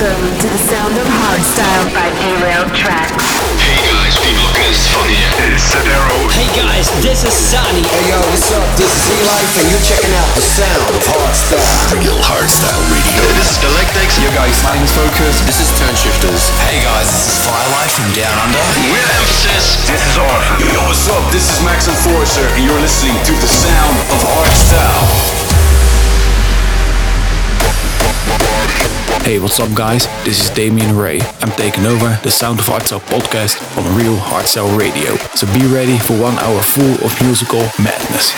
Welcome to the sound of hardstyle by Derailed Traxx. Hey guys, P-Blockers van hier. It's Sadero. Hey guys, this is Sani. Hey yo, what's up? This is E-Life and you're checking out the sound of hardstyle. Real Hardstyle Radio. This is Galactixx. Yo guys, my name is Focus. This is Toneshifterz. Hey guys, this is Firelight from Down Under. We're Emphasis. This is Arthur. Yo, what's up? This is Max and Enforcer, and you're listening to the sound of hardstyle. Hey, what's up, guys? This is Damian Ray. I'm taking over the Sound of Hardstyle podcast on Real Hardstyle Radio. So be ready for one hour full of musical madness.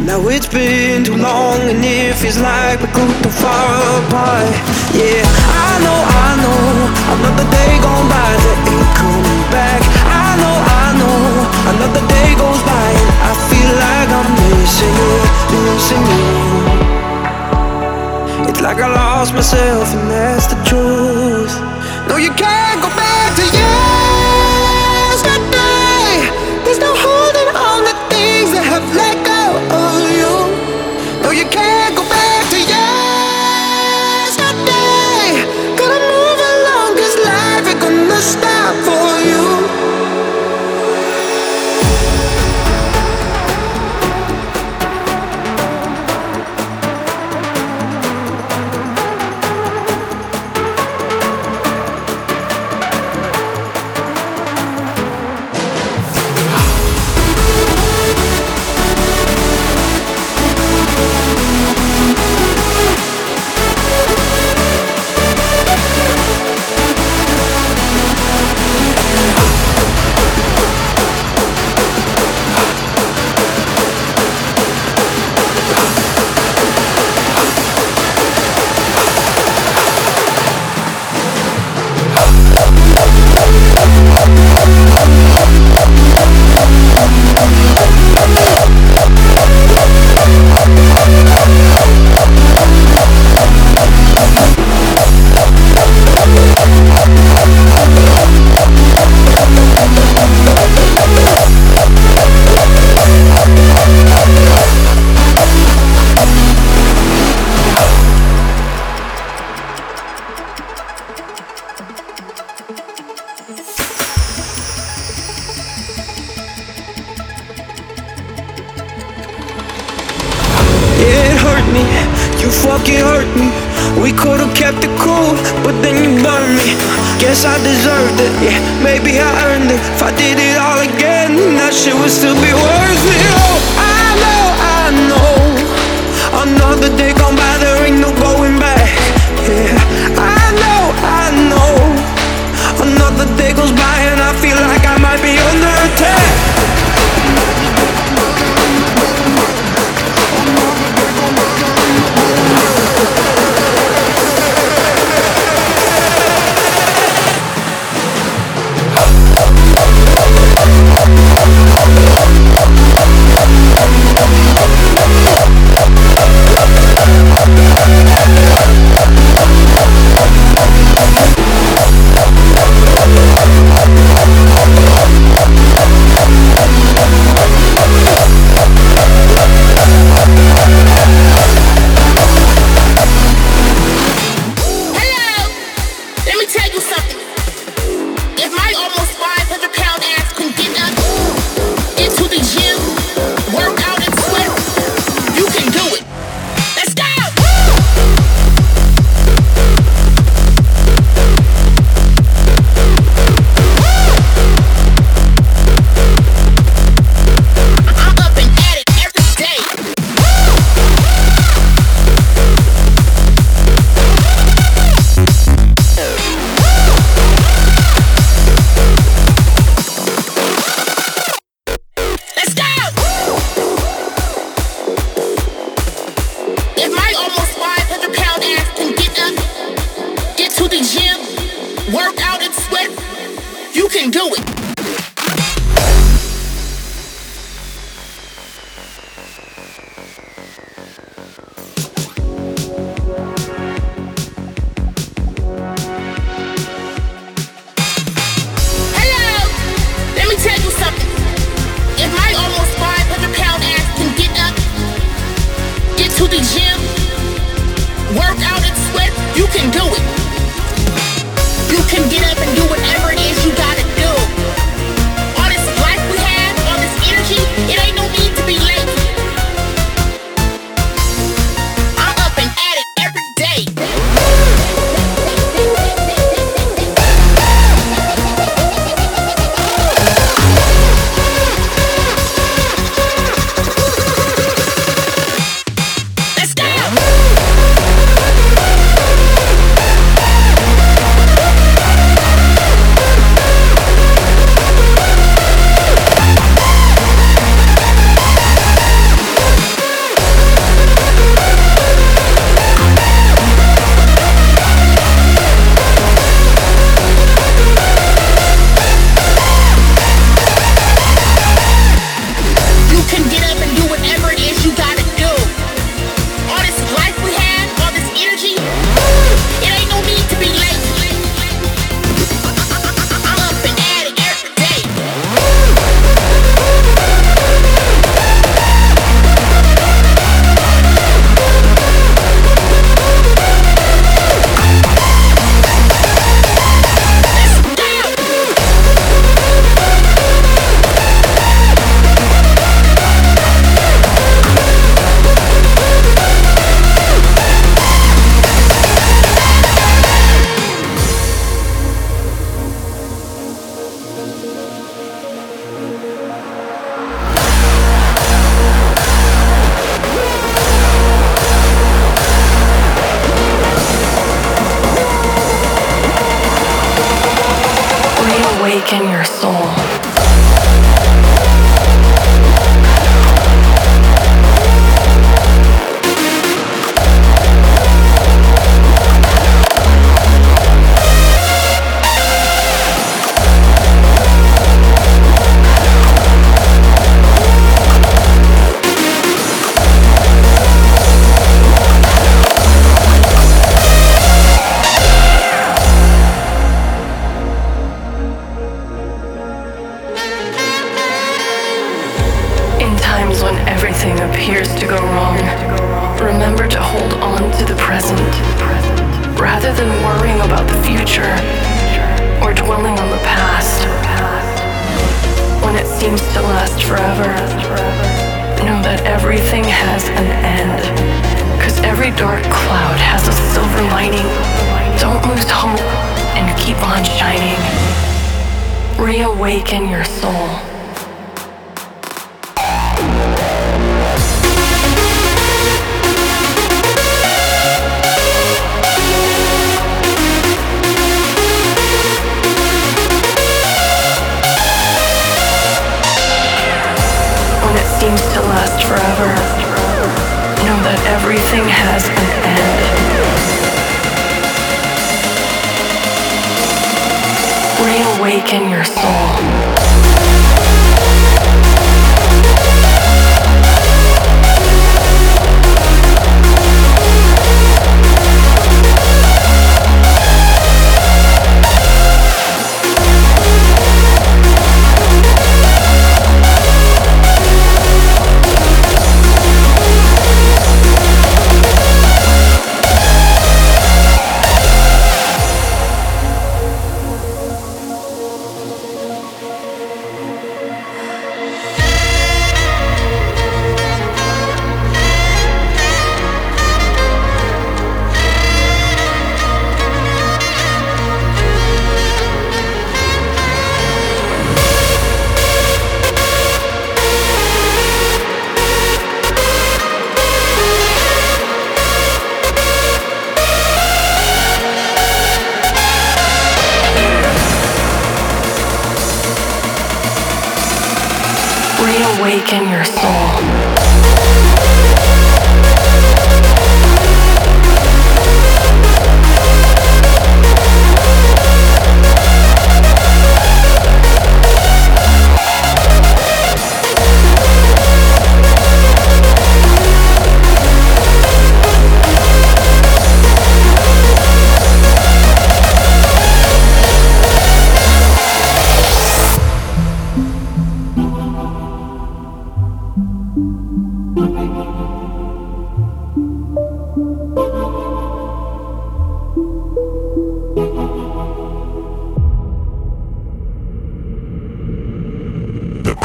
Now it's been too long and it feels like we grew too far apart. Yeah, I know, I know Another day gone by that ain't coming back. I know, I know Another day goes by and I feel like I'm missing you, missing you. It's like I lost myself and that's the truth. No, you can't go back to you. fucking hurt me. We could've kept it cool, but then you burned me. Guess I deserved it, yeah, maybe I earned it. If I did it all again, then that shit would still be worth it. Oh, I know, I know. Another day gone by, there ain't no going back. Yeah, I know, I know. Another day goes by, and I feel like I might be on the can do it. everything has an end. Reawaken your soul.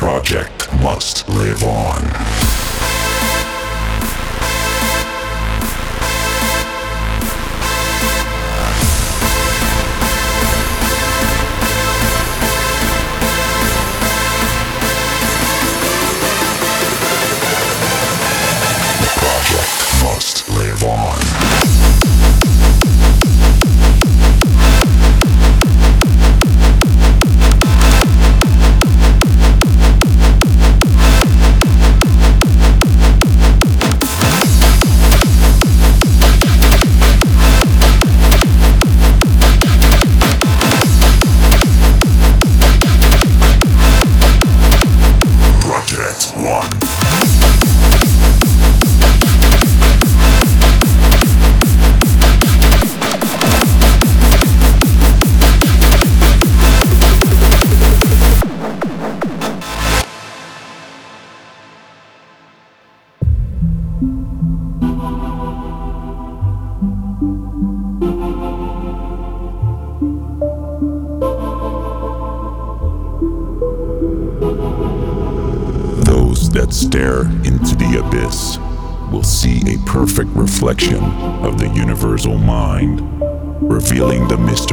Project must live on. Mind, revealing the mysteries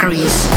Valkyries.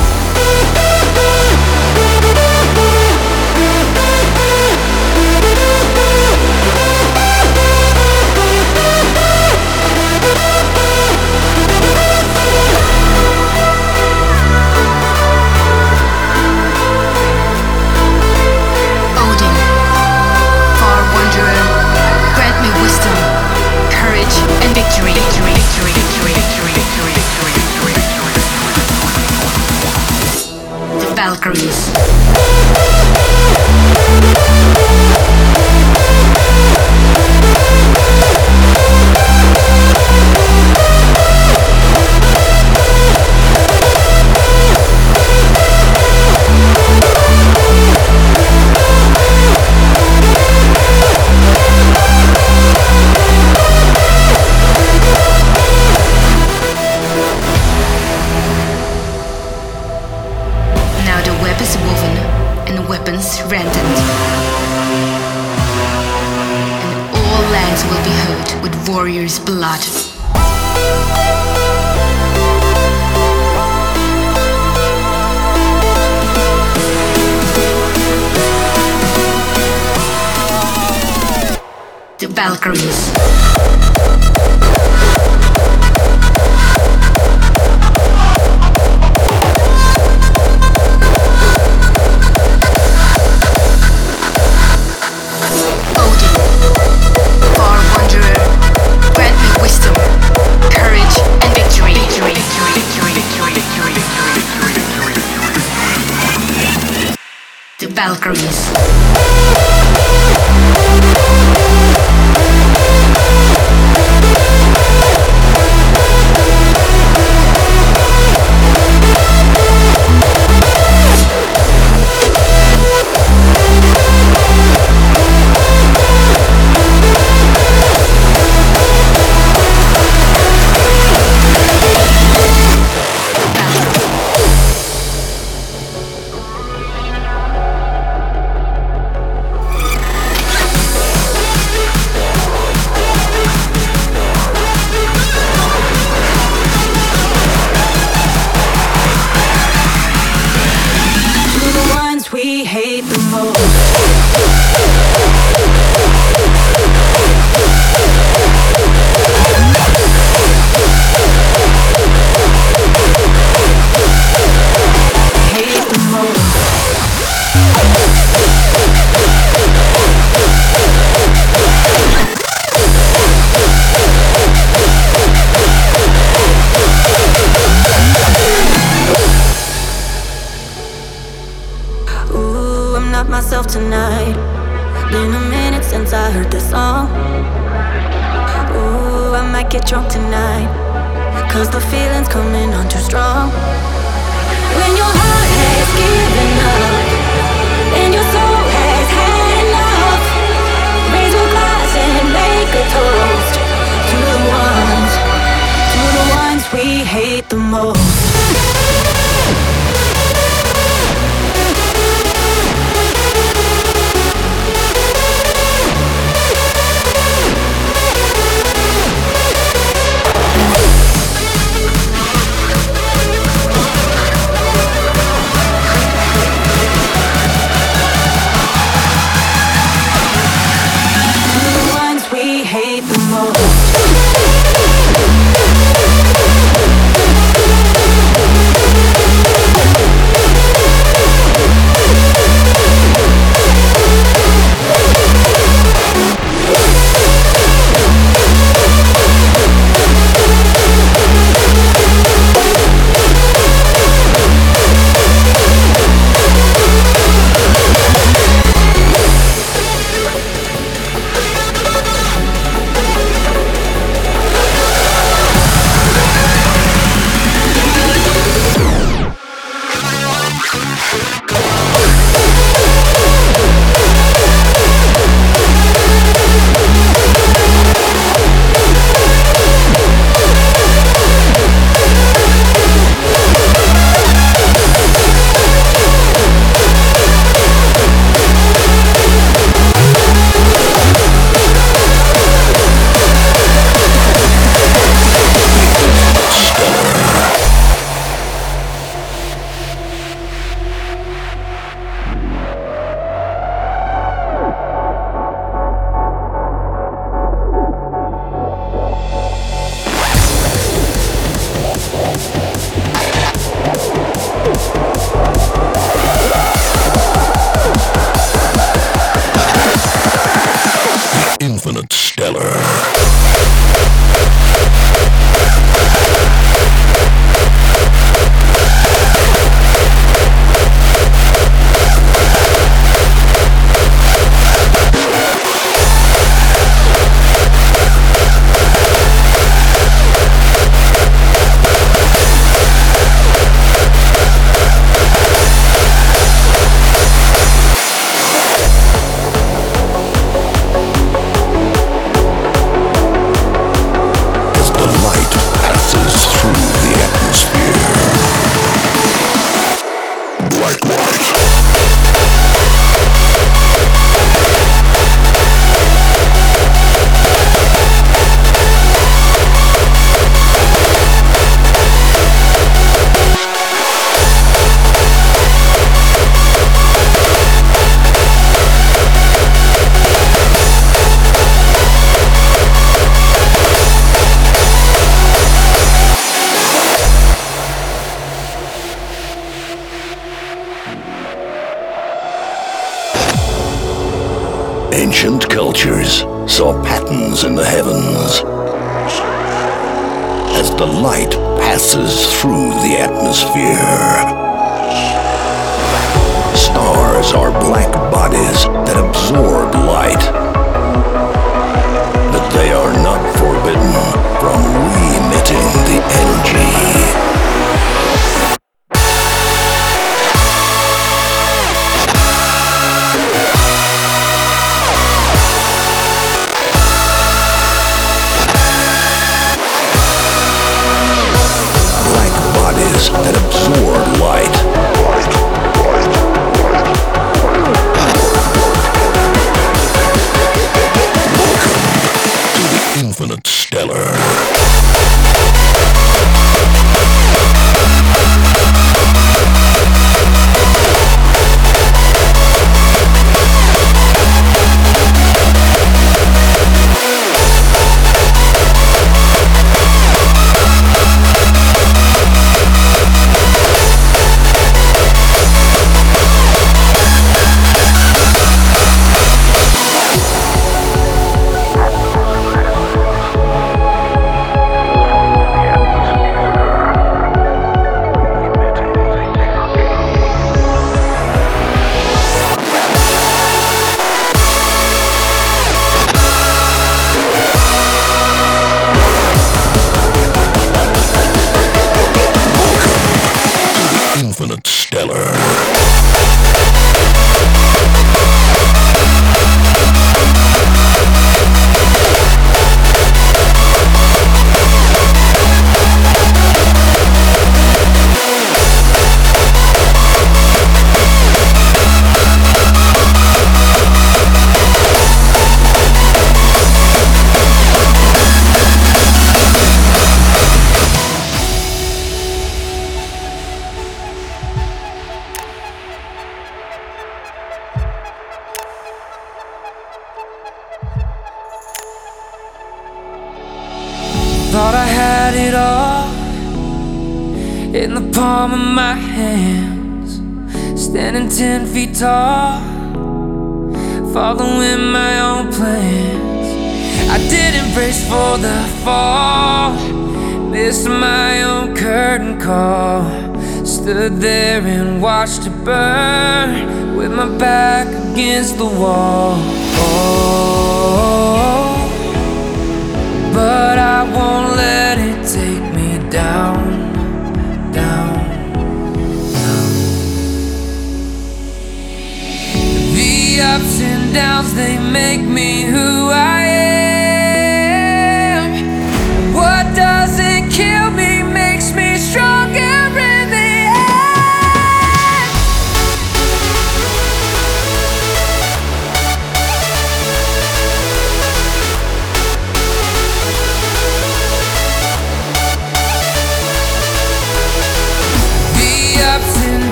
Downs, they make me who I am.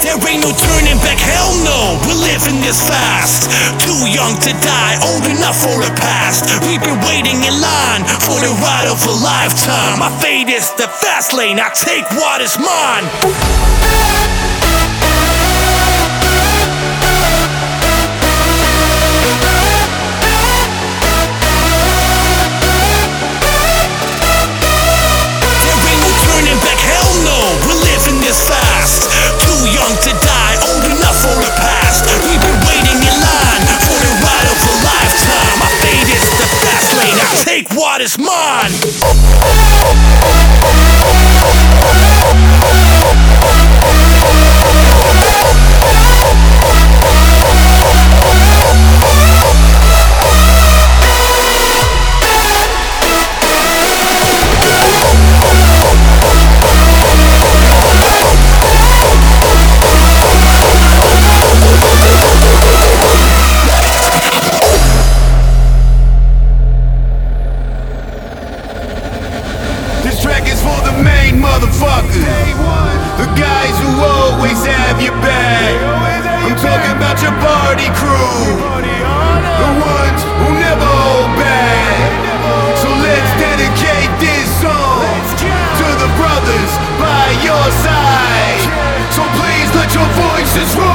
There ain't no turning back, hell no, we're living this fast. Too young to die, old enough for the past. We've been waiting in line for the ride of a lifetime. My fate is the fast lane, I take what is mine. what is mine. This is wrong.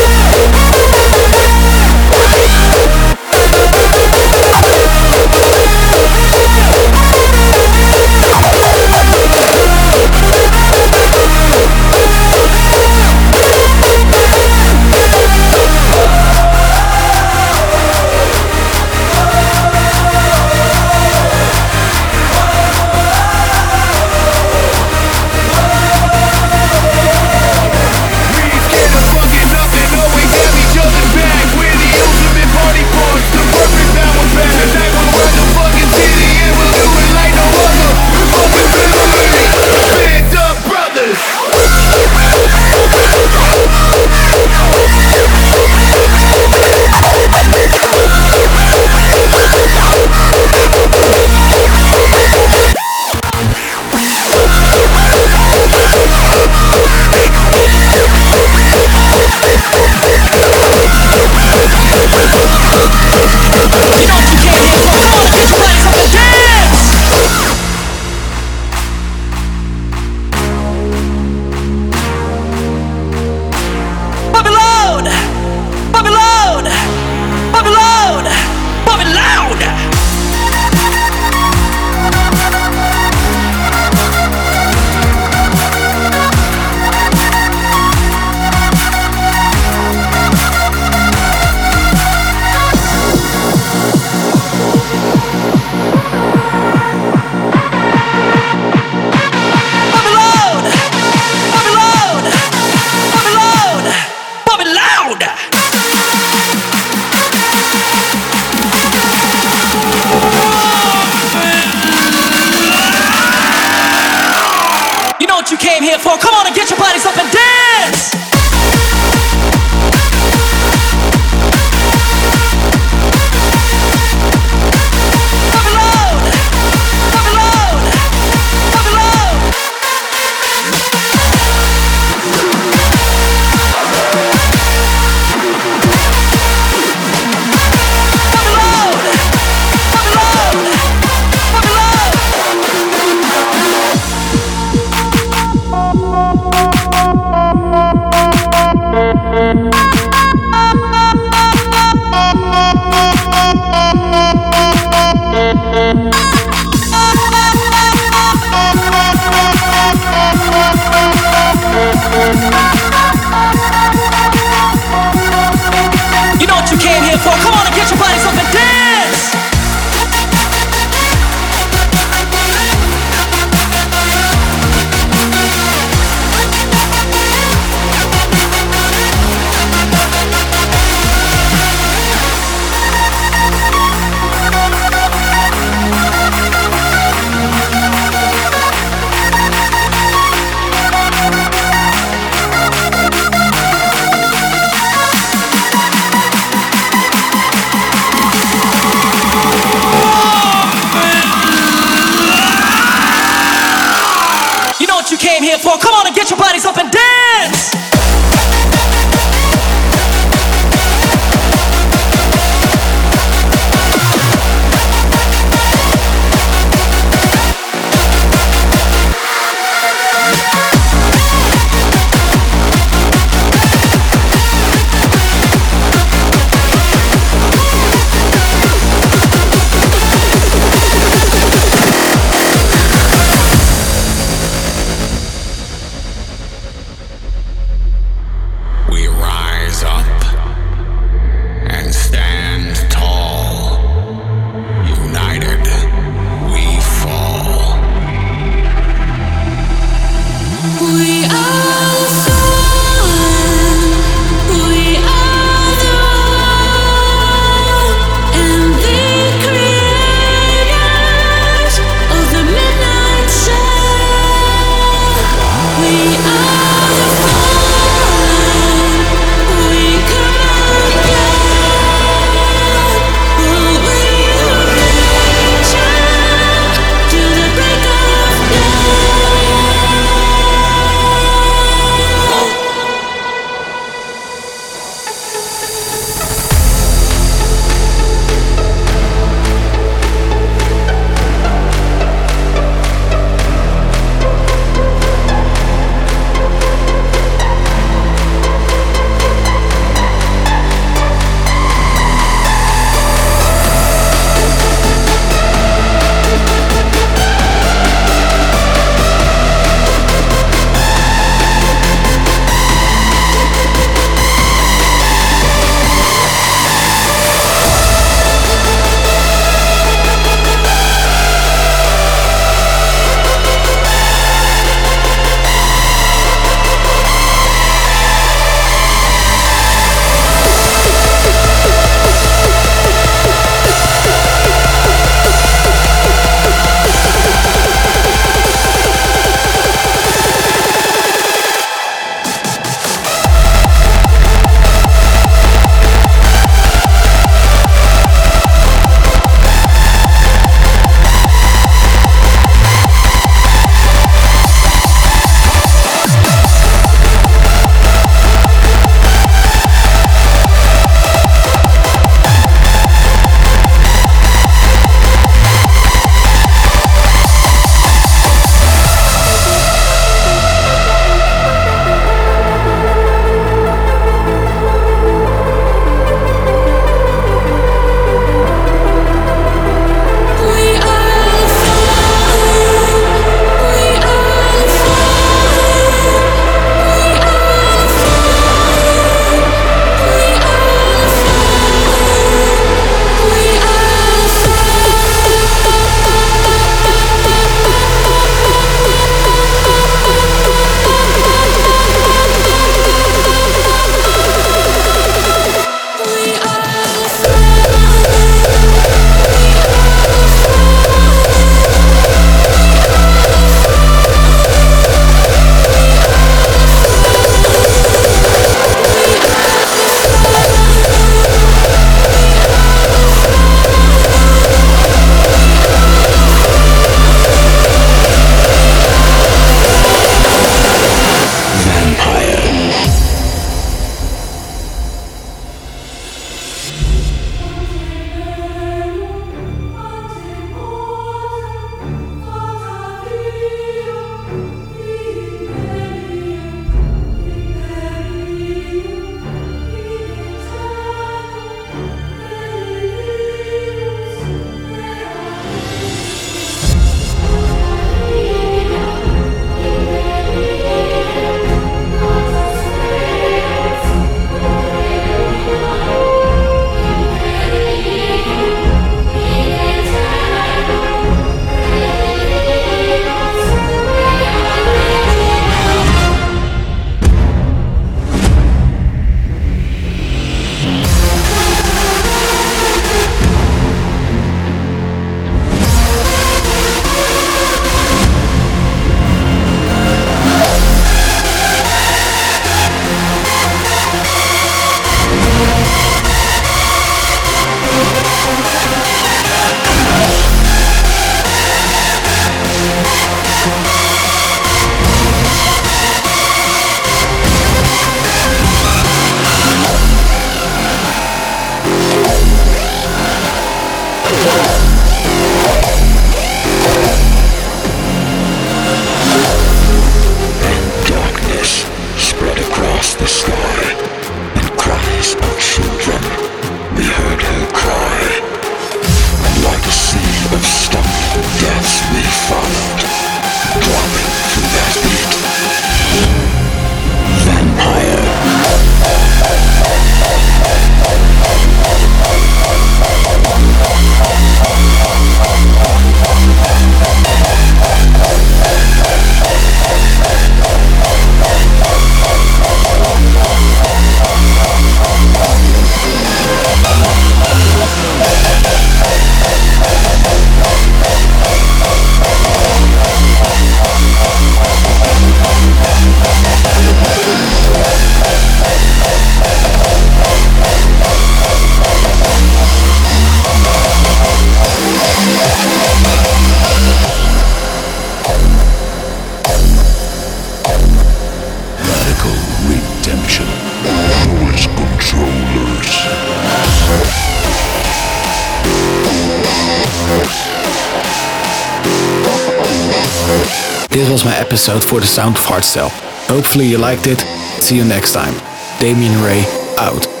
Episode for the Sound of Hardstyle. Hopefully you liked it. See you next time. Damian Ray out.